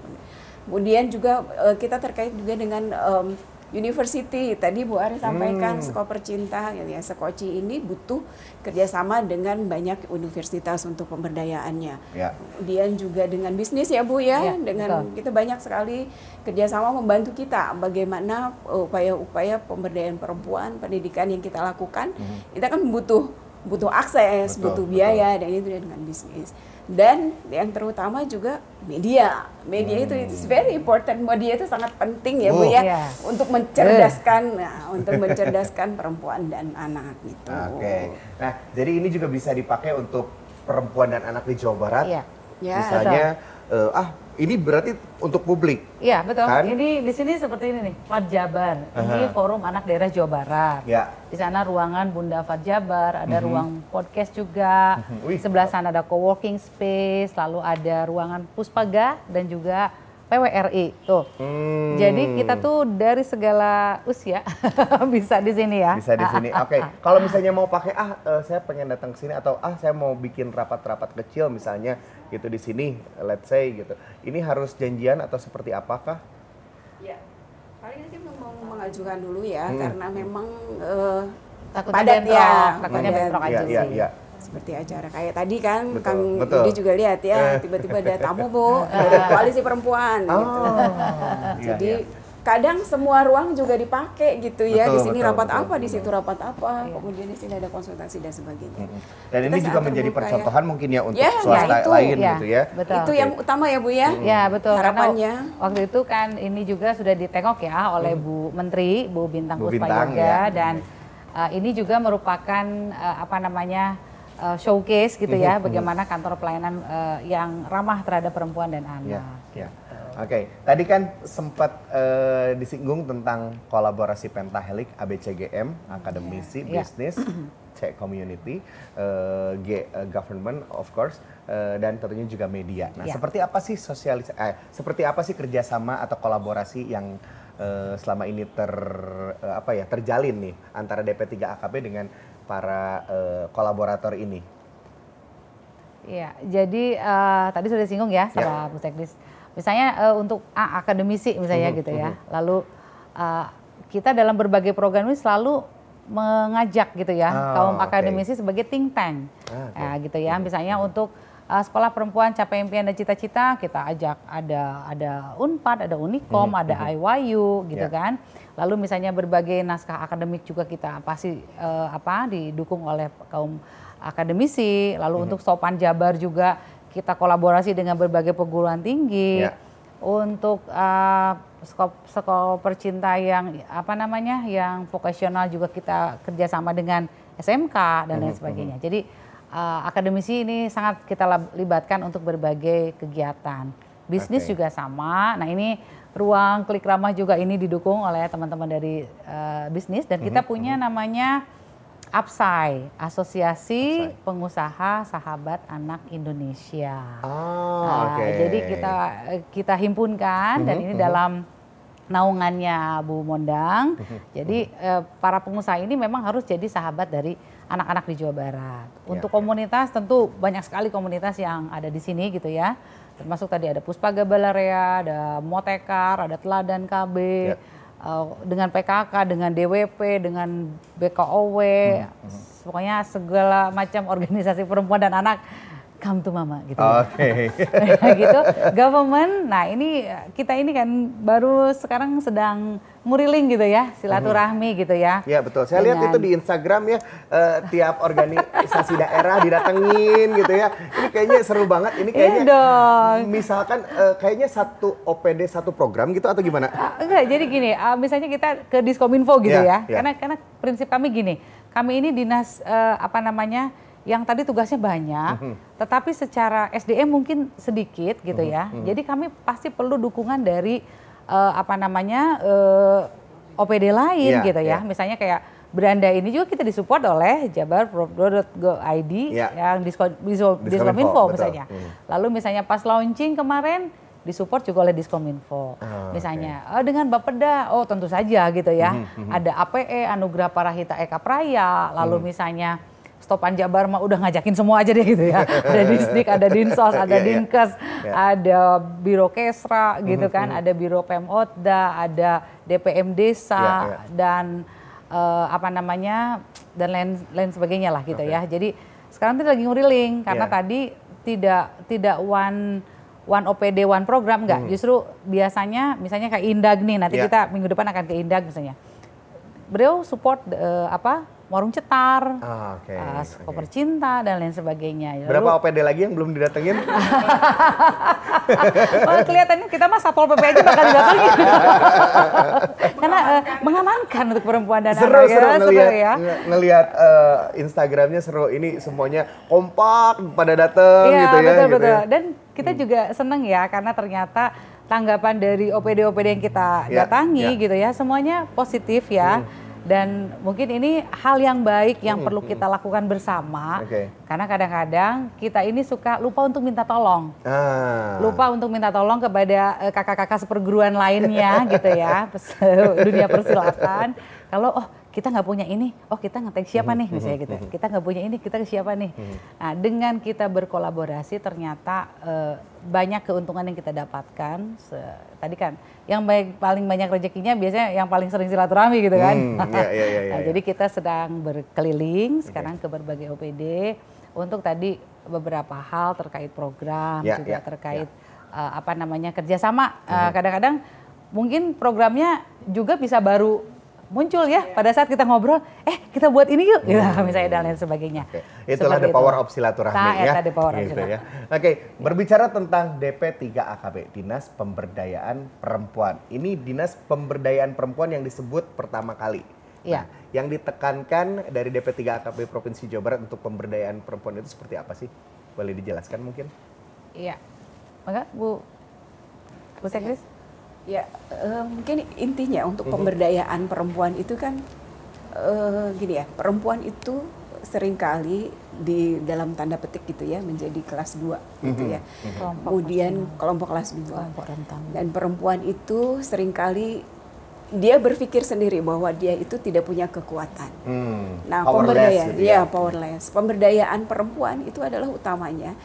Kemudian juga eh, kita terkait juga dengan em, university. Tadi Bu Ari sampaikan Skoper Cinta gitu ya. Sekoci ini butuh kerjasama dengan banyak universitas untuk pemberdayaannya. Ya. Kemudian juga dengan bisnis ya Bu ya, Iya, dengan betul. kita banyak sekali kerjasama membantu kita bagaimana uh, upaya-upaya pemberdayaan perempuan, pendidikan yang kita lakukan, kita kan butuh butuh akses, Betul, butuh biaya dan itu dengan bisnis. Dan yang terutama juga media, media itu it's very important, media itu sangat penting ya Bu Oh. ya, Iya. untuk mencerdaskan, nah, untuk mencerdaskan perempuan dan anak gitu. Oke. Nah, jadi ini juga bisa dipakai untuk perempuan dan anak di Jawa Barat. Iya. Ya, Misalnya, eh, ah ini berarti untuk publik. Iya betul. Kan? Ini di sini seperti ini nih, Fat Jabar. Ini Aha. forum anak daerah Jawa Barat. Ya. Di sana ruangan Bunda Fat Jabar, ada ruang podcast juga. Wih. Di sebelah sana ada co-working space, lalu ada ruangan Puspaga dan juga PWRI. Tuh. Hmm. Jadi kita tuh dari segala usia bisa di sini ya. bisa di sini. Oke, kalau misalnya mau pakai ah eh, saya pengen datang ke sini atau ah saya mau bikin rapat-rapat kecil misalnya gitu di sini, let's say gitu. Ini harus janjian atau seperti apakah? Ya, paling nanti mau mengajukan dulu ya, Hmm. karena memang eh, Takutnya padat bentrok, ya, takutnya bentrok aja Iya, iya, sih. iya. Seperti acara kayak tadi kan, Betul, Kang betul. Yudi juga lihat ya, tiba-tiba ada tamu bu dari koalisi perempuan. gitu. Oh, iya, Jadi iya. kadang semua ruang juga dipakai gitu ya. Betul, di sini betul, rapat betul, apa, di betul. situ rapat apa, kemudian di sini ada konsultasi dan sebagainya. Dan Kita ini juga menjadi ya. percontohan mungkin ya untuk Ya, swasta ya, itu, lain ya. gitu ya. Betul. Itu yang utama ya Bu ya. Ya betul. Harapannya. Karena waktu itu kan ini juga sudah ditengok ya oleh Bu Menteri, Bu Bintang Bu Puspa Bintang, Yoga ya. dan uh, ini juga merupakan uh, apa namanya uh, showcase gitu ya, bagaimana kantor pelayanan uh, yang ramah terhadap perempuan dan anak. ya. Oke, tadi kan sempat eh, disinggung tentang kolaborasi Pentahelik, ABCGM, akademisi, Ya. bisnis, C community, eh, G eh, government of course, eh, dan tentunya juga media. Nah, Ya. seperti apa sih sosialis, eh, seperti apa sih kerjasama atau kolaborasi yang eh, selama ini ter eh, apa ya terjalin nih antara DP3 AKB dengan para eh, kolaborator ini? Iya, jadi eh, tadi sudah disinggung ya sama Bu Sekdis. Misalnya eh, untuk A, akademisi misalnya gitu ya. Lalu eh, kita dalam berbagai program ini selalu mengajak gitu ya Ah, kaum akademisi sebagai think tank. Ah, oke. Ya, gitu ya. Misalnya untuk eh, sekolah perempuan capai impian dan cita-cita kita ajak ada ada Unpad, ada Unikom, ada IYU gitu Ya. kan. Lalu misalnya berbagai naskah akademik juga kita pasti eh, apa didukung oleh kaum akademisi. Lalu untuk Sopan Jabar juga kita kolaborasi dengan berbagai perguruan tinggi. Ya. Untuk eh, sekolah, sekolah percinta yang apa namanya yang vokasional juga kita kerjasama dengan SMK dan lain sebagainya. Jadi eh, akademisi ini sangat kita libatkan untuk berbagai kegiatan. Bisnis Oke. juga sama. Nah ini ruang klik ramah juga ini didukung oleh teman-teman dari eh, bisnis dan kita punya namanya APSAI, Asosiasi Pengusaha Sahabat Anak Indonesia. Oh, Nah, oke. Jadi kita kita himpunkan dan ini dalam naungannya Bu Mondang. Jadi eh, para pengusaha ini memang harus jadi sahabat dari anak-anak di Jawa Barat. Untuk komunitas tentu banyak sekali komunitas yang ada di sini gitu ya. Termasuk tadi ada Puspa Gabalarea, ada Motekar, ada Teladan KB. Ya. eh, dengan PKK, dengan DWP, dengan BKOW, pokoknya segala macam organisasi perempuan dan anak come to mama gitu. ya. Oke. gitu. Government, nah ini kita ini kan baru sekarang sedang muriling gitu ya, silaturahmi gitu ya. Ya betul. Saya lihat Dengan- itu di Instagram ya eh, tiap organisasi daerah didatengin gitu ya. Ini kayaknya seru banget. Ini kayaknya Iya dong. misalkan eh, kayaknya satu OPD satu program gitu atau gimana? Ah, Enggak, jadi gini, ah, misalnya kita ke Diskominfo gitu Iya, ya. iya. Karena karena prinsip kami gini, kami ini dinas eh, apa namanya yang tadi tugasnya banyak, Mhm. tetapi secara SDM mungkin sedikit gitu Mhm, ya. Jadi kami pasti perlu dukungan dari eh, apa namanya eh, OPD lain Iya, gitu ya. iya. Misalnya kayak Beranda ini juga kita disupport oleh jabarpro.go.id Iya. yang disko, disko, Diskominfo, misalnya. Mhm. Lalu misalnya pas launching kemarin disupport juga oleh Diskominfo. Ah, misalnya eh, dengan Bapeda, oh tentu saja gitu ya. Mhm, Ada APE Anugerah Parahita Eka Praya, lalu Mhm. misalnya Stopan Jabar mah udah ngajakin semua aja deh gitu ya. ada Disdik, ada Dinsos, ada Iya, iya. Dinkes, Iya. ada Biro Kesra gitu Mhm, kan, mhm. ada Biro Pemotda, ada DPM Desa Iya, iya. dan eh, apa namanya dan lain lain sebagainya lah gitu Oke. ya. Jadi sekarang kita lagi nguriling karena Iya. tadi tidak tidak one one OPD one program enggak. Hmm. Justru biasanya misalnya kayak Indag nih, nanti Iya. kita minggu depan akan ke Indag misalnya. Beliau support eh, apa? Warung Cetar, Ah, Oke. eh, oke. Koper Cinta dan lain sebagainya. Lalu- Berapa OPD lagi yang belum didatengin? Oh, kelihatannya kita mah satpol pp aja bakal didatengin. Karena eh, mengamankan untuk perempuan dan seru anak seru ya, ngelihat ya. nge- ngelihat eh, Instagramnya seru ini semuanya kompak pada dateng Iya gitu ya betul gitu betul. ya. Dan kita juga seneng ya karena ternyata tanggapan dari OPD-OPD yang kita Ya, datangi ya. gitu ya semuanya positif ya. Dan mungkin ini hal yang baik yang Hmm, perlu kita lakukan bersama. Oke. Karena kadang-kadang kita ini suka lupa untuk minta tolong. Ah. Lupa untuk minta tolong kepada eh, kakak-kakak seperguruan lainnya gitu ya. Dunia persilatan. Kalau oh kita nggak punya ini, oh kita ngetek siapa nih misalnya gitu. Kita nggak punya ini, kita ke siapa nih. Nah, dengan kita berkolaborasi ternyata eh, banyak keuntungan yang kita dapatkan. Se- tadi kan yang baik paling banyak rezekinya biasanya yang paling sering silaturahmi gitu kan. Hmm, iya, iya, iya, Nah, iya. jadi kita sedang berkeliling sekarang ke berbagai OPD untuk tadi beberapa hal terkait program Ya, juga ya, terkait eh, apa namanya kerjasama. Eh, Kadang-kadang mungkin programnya juga bisa baru muncul ya pada saat kita ngobrol, eh kita buat ini yuk, gitu, misalnya dan lain sebagainya. Oke, Itulah Seperti the power itu. of silaturahmi Nah, ya. the power of Gitu silaturahmi. ya. Oke, berbicara tentang DP 3 AKB, Dinas Pemberdayaan Perempuan. Ini Dinas Pemberdayaan Perempuan yang disebut pertama kali. Iya. Nah, yang ditekankan dari DP 3 AKB Provinsi Jawa Barat untuk pemberdayaan perempuan itu seperti apa sih? Boleh dijelaskan mungkin? Iya. Maka Bu Bu Sekris? Ya, eh, mungkin intinya untuk pemberdayaan perempuan itu kan eh, gini ya, perempuan itu sering kali di dalam tanda petik gitu ya menjadi kelas 2 gitu ya. Kelompok Kemudian kelompok kelas 2. kelompok rentan. Dan perempuan itu sering kali dia berpikir sendiri bahwa dia itu tidak punya kekuatan. Hmm, Nah, powerless pemberdayaan, gitu ya. ya powerless. Pemberdayaan perempuan itu adalah utamanya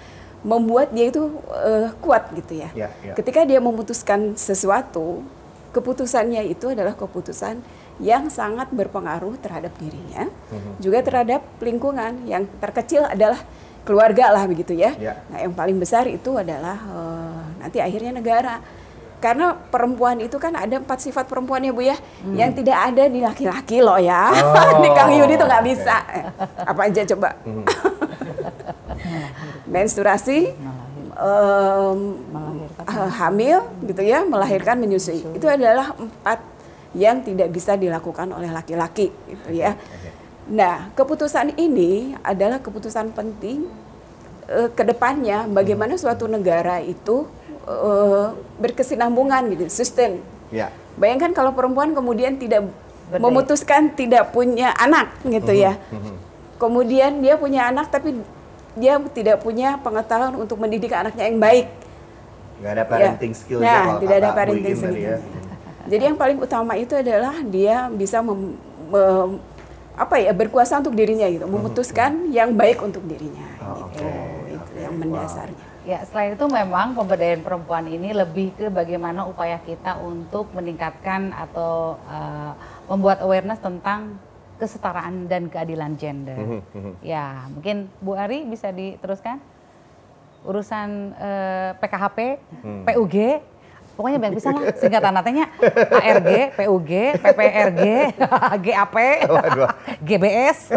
membuat dia itu eh, kuat gitu ya. Ya, ya. Ketika dia memutuskan sesuatu, keputusannya itu adalah keputusan yang sangat berpengaruh terhadap dirinya, Mhm. juga terhadap lingkungan. Yang terkecil adalah keluarga lah begitu ya. Ya. Nah, yang paling besar itu adalah eh, nanti akhirnya negara. Karena perempuan itu kan ada empat sifat perempuan ya Bu ya, yang tidak ada di laki-laki loh ya. Hmm. Oh, di Kang Yudi tuh nggak bisa. Eh, Apa aja coba? Mhm. Menstruasi, em, eh, hamil gitu ya, melahirkan, menyusui. Itu adalah empat yang tidak bisa dilakukan oleh laki-laki gitu ya. Nah, keputusan ini adalah keputusan penting eh, ke depannya bagaimana suatu negara itu eh, berkesinambungan gitu, sustain. Ya. Bayangkan kalau perempuan kemudian tidak Berdaya. memutuskan tidak punya anak gitu ya. Mhm. Kemudian dia punya anak tapi dia tidak punya pengetahuan untuk mendidik anaknya yang baik. Nggak ada parenting Ya. skill Nah, kalau tidak ada parenting tadi ya. skill. Jadi yang paling utama itu adalah dia bisa mem- mem- apa ya berkuasa untuk dirinya gitu, memutuskan yang baik untuk dirinya. Oh, gitu. oke, Itu oke. yang Wow. mendasarnya. Ya, selain itu memang pemberdayaan perempuan ini lebih ke bagaimana upaya kita untuk meningkatkan atau uh, membuat awareness tentang kesetaraan dan keadilan gender. Mhm, mhm. Ya, mungkin Bu Ari bisa diteruskan urusan eh, PKHP, Hmm. PUG, pokoknya banyak bisa lah singkatan natanya ARG, PUG, PPRG, GAP, Waduh. GBS.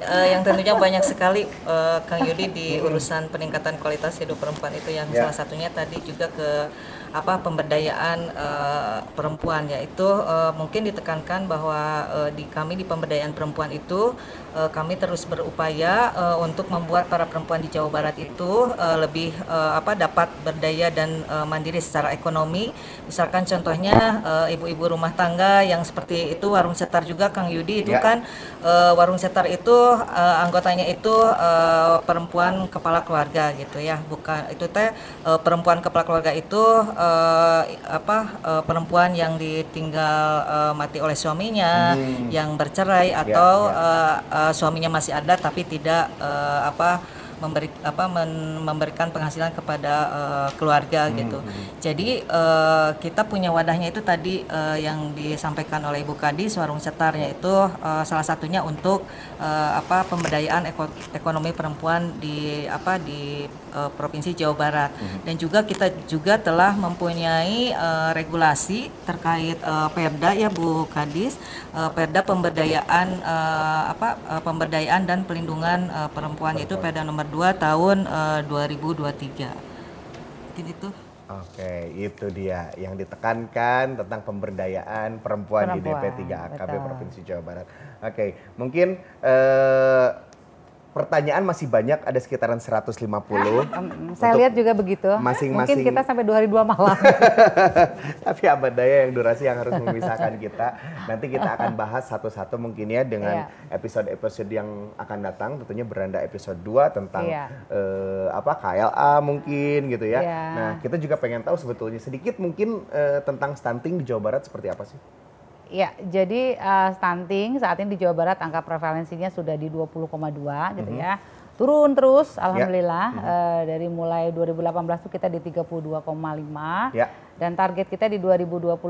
Eh, yang tentunya banyak sekali eh, Kang Yudi di urusan peningkatan kualitas hidup perempuan itu yang Ya. salah satunya tadi juga ke apa pemberdayaan eh, perempuan yaitu eh, mungkin ditekankan bahwa eh, di kami di pemberdayaan perempuan itu eh, kami terus berupaya eh, untuk membuat para perempuan di Jawa Barat itu eh, lebih eh, apa dapat berdaya dan eh, mandiri secara ekonomi. Misalkan contohnya eh, ibu-ibu rumah tangga yang seperti itu warung setar juga Kang Yudi itu Ya. kan eh, warung setar itu eh, anggotanya itu eh, perempuan kepala keluarga gitu ya bukan itu teh eh, perempuan kepala keluarga itu eh, apa eh, perempuan yang ditinggal eh, mati oleh suaminya Hmm. yang bercerai Ya, atau ya. eh, eh, suaminya masih ada tapi tidak eh, apa memberi apa men- memberikan penghasilan kepada eh, keluarga gitu. Jadi eh, kita punya wadahnya itu tadi eh, yang disampaikan oleh Ibu Kadis warung setar yaitu eh, salah satunya untuk eh, apa pemberdayaan eko- ekonomi perempuan di apa di eh, provinsi Jawa Barat dan juga kita juga telah mempunyai eh, regulasi terkait eh, Perda ya Bu Kadis eh, Perda pemberdayaan eh, apa eh, pemberdayaan dan pelindungan eh, perempuan itu Perda nomor 2 tahun eh, 2023. Mungkin itu. Oke, itu dia yang ditekankan tentang pemberdayaan perempuan, di Perempuan, DP 3 AKB betul. Provinsi Jawa Barat. Oke, mungkin eh, pertanyaan masih banyak, ada sekitaran 150. Em, Saya lihat juga begitu. masing-masing- Mungkin kita sampai 2 hari 2 malam. Tapi apa daya yang durasi yang harus memisahkan kita. Nanti kita akan bahas satu-satu mungkin ya dengan Iya. episode-episode yang akan datang. Tentunya beranda episode 2 tentang Iya. eh, apa KLA mungkin gitu ya. Iya. Nah kita juga pengen tahu sebetulnya sedikit mungkin eh, tentang stunting di Jawa Barat seperti apa sih? Ya, jadi eh, stunting saat ini di Jawa Barat angka prevalensinya sudah di 20,2 gitu ya. Turun terus alhamdulillah Eh, dari mulai 2018 itu kita di 32,5 Ya. dan target kita di 2024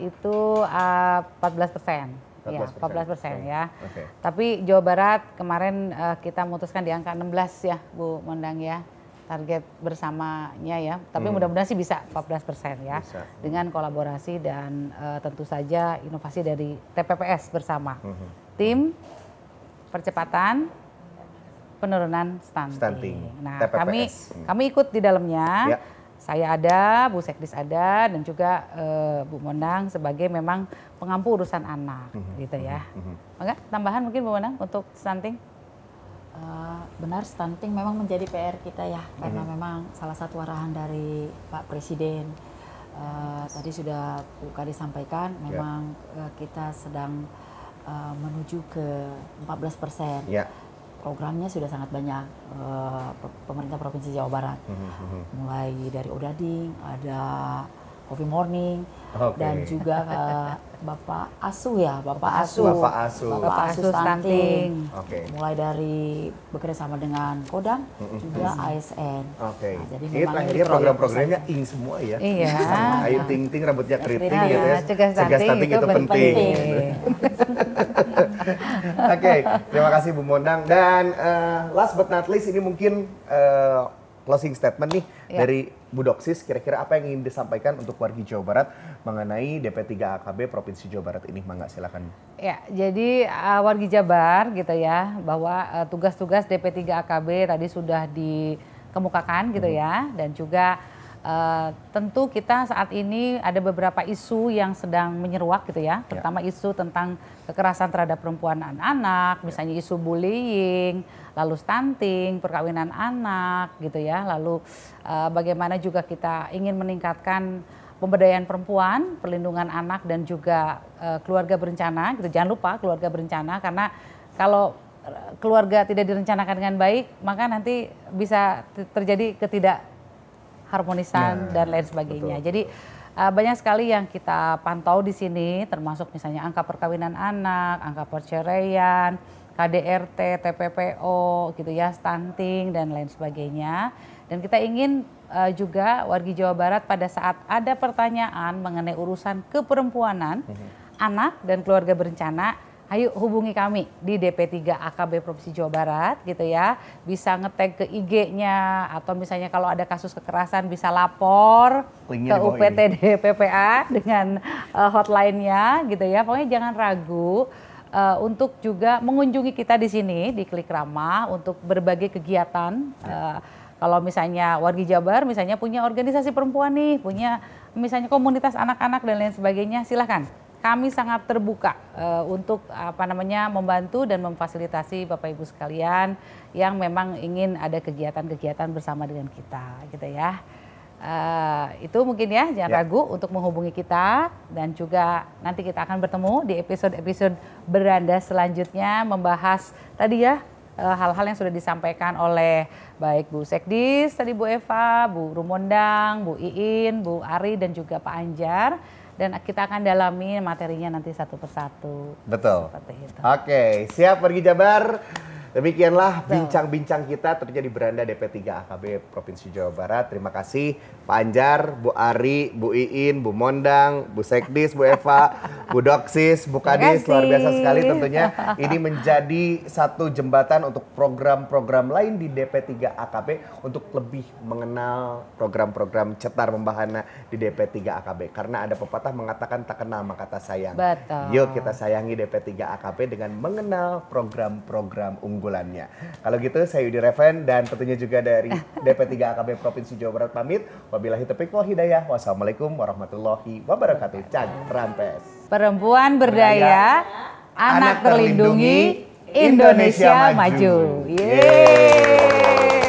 itu eh, 14 persen. Ya, 14%. 14 persen ya. Oke. Tapi Jawa Barat kemarin eh, kita memutuskan di angka 16 ya Bu Mondang ya. Target bersamanya ya. Tapi Hmm. mudah-mudahan sih bisa 14 persen ya. Bisa. Dengan kolaborasi dan eh, tentu saja inovasi dari TPPS bersama. Mhm. Tim percepatan penurunan stunting. Stunting, Nah, TPPS. kami Hmm. kami ikut di dalamnya. Ya. Saya ada, Bu Sekdis ada, dan juga eh, Bu Mondang sebagai memang pengampu urusan anak, Mhm. gitu ya. Mhm. Enggak, tambahan mungkin Bu Mondang untuk stunting? Eh, benar stunting memang menjadi PR kita ya karena Mhm. memang salah satu arahan dari Pak Presiden eh, tadi sudah Bu Kadi sampaikan Ya. memang eh, kita sedang eh, menuju ke 14 persen Ya. programnya sudah sangat banyak pe- pemerintah provinsi Jawa Barat Mhm, mhm. mulai dari Odading ada Coffee Morning Oke. dan juga eh, Bapak Asu ya Bapak Asu Bapak Asu. Bapak Asu Asu stunting Oke. mulai dari bekerja sama dengan Kodam Mm-mm. juga ASN. Oke. Nah, jadi Ini memang terakhirnya ini program-programnya ing semua ya. Iya. Sama Ayu Ting Ting rambutnya keriting Iya, gitu ya. cegah stunting itu penting. Oke, terima kasih Bu Mondang dan eh, last but not least ini mungkin eh, closing statement nih Ya. dari Bu Doksis kira-kira apa yang ingin disampaikan untuk warga Jawa Barat mengenai DP3 AKB Provinsi Jawa Barat ini Mangga silakan. Ya, jadi uh, wargi Jabar gitu ya, bahwa uh, tugas-tugas DP3 AKB tadi sudah dikemukakan gitu ya, dan juga uh, tentu kita saat ini ada beberapa isu yang sedang menyeruak gitu ya, terutama isu tentang kekerasan terhadap perempuan dan anak, misalnya isu bullying, lalu stunting, perkawinan anak gitu ya, lalu uh, bagaimana juga kita ingin meningkatkan pemberdayaan perempuan, perlindungan anak dan juga eh, keluarga berencana. Gitu. Jangan lupa keluarga berencana karena kalau eh, keluarga tidak direncanakan dengan baik, maka nanti bisa terjadi ketidak harmonisan Nah, dan lain sebagainya. betul, Jadi eh, banyak sekali yang kita pantau di sini, termasuk misalnya angka perkawinan anak, angka perceraian, KDRT, TPPO, gitu ya, stunting dan lain sebagainya. Dan kita ingin eh, juga wargi Jawa Barat pada saat ada pertanyaan mengenai urusan keperempuanan, anak dan keluarga berencana, ayo hubungi kami di DP3 AKB Provinsi Jawa Barat gitu ya. Bisa ngetag ke IG-nya atau misalnya kalau ada kasus kekerasan bisa lapor Linknya ke di bawah UPTD PPA dengan eh, hotline-nya gitu ya. Pokoknya jangan ragu eh, untuk juga mengunjungi kita di sini di Klik Ramah untuk berbagai kegiatan. Eh, kalau misalnya wargi Jabar misalnya punya organisasi perempuan nih, punya misalnya komunitas anak-anak dan lain sebagainya, silahkan. Kami sangat terbuka eh, untuk apa namanya membantu dan memfasilitasi Bapak Ibu sekalian yang memang ingin ada kegiatan-kegiatan bersama dengan kita, gitu ya. Eh, itu mungkin ya jangan Ya. ragu untuk menghubungi kita dan juga nanti kita akan bertemu di episode-episode beranda selanjutnya membahas tadi ya eh, hal-hal yang sudah disampaikan oleh baik Bu Sekdis, tadi Bu Eva, Bu Rumondang, Bu Iin, Bu Ari dan juga Pak Anjar dan kita akan dalami materinya nanti satu persatu. Betul. Seperti itu. Oke, siap pergi Jabar. Demikianlah bincang-bincang kita terjadi beranda DP3 AKB Provinsi Jawa Barat. Terima kasih Pak Anjar, Bu Ari, Bu Iin, Bu Mondang, Bu Sekdis, Bu Eva, Bu Doksis, Bu Kadis. Luar biasa sekali tentunya. Ini menjadi satu jembatan untuk program-program lain di DP3 AKB untuk lebih mengenal program-program cetar membahana di DP3 AKB. Karena ada pepatah mengatakan tak kenal maka tak sayang. Betul. Yuk kita sayangi DP3 AKP dengan mengenal program-program unggulannya. Kalau gitu saya Yudi Reven dan tentunya juga dari DP3 AKB Provinsi Jawa Barat pamit. Wabillahi taufiq wal hidayah. Wassalamualaikum warahmatullahi wabarakatuh. Cagranpes. Perempuan berdaya, anak terlindungi, Indonesia maju. Yeay.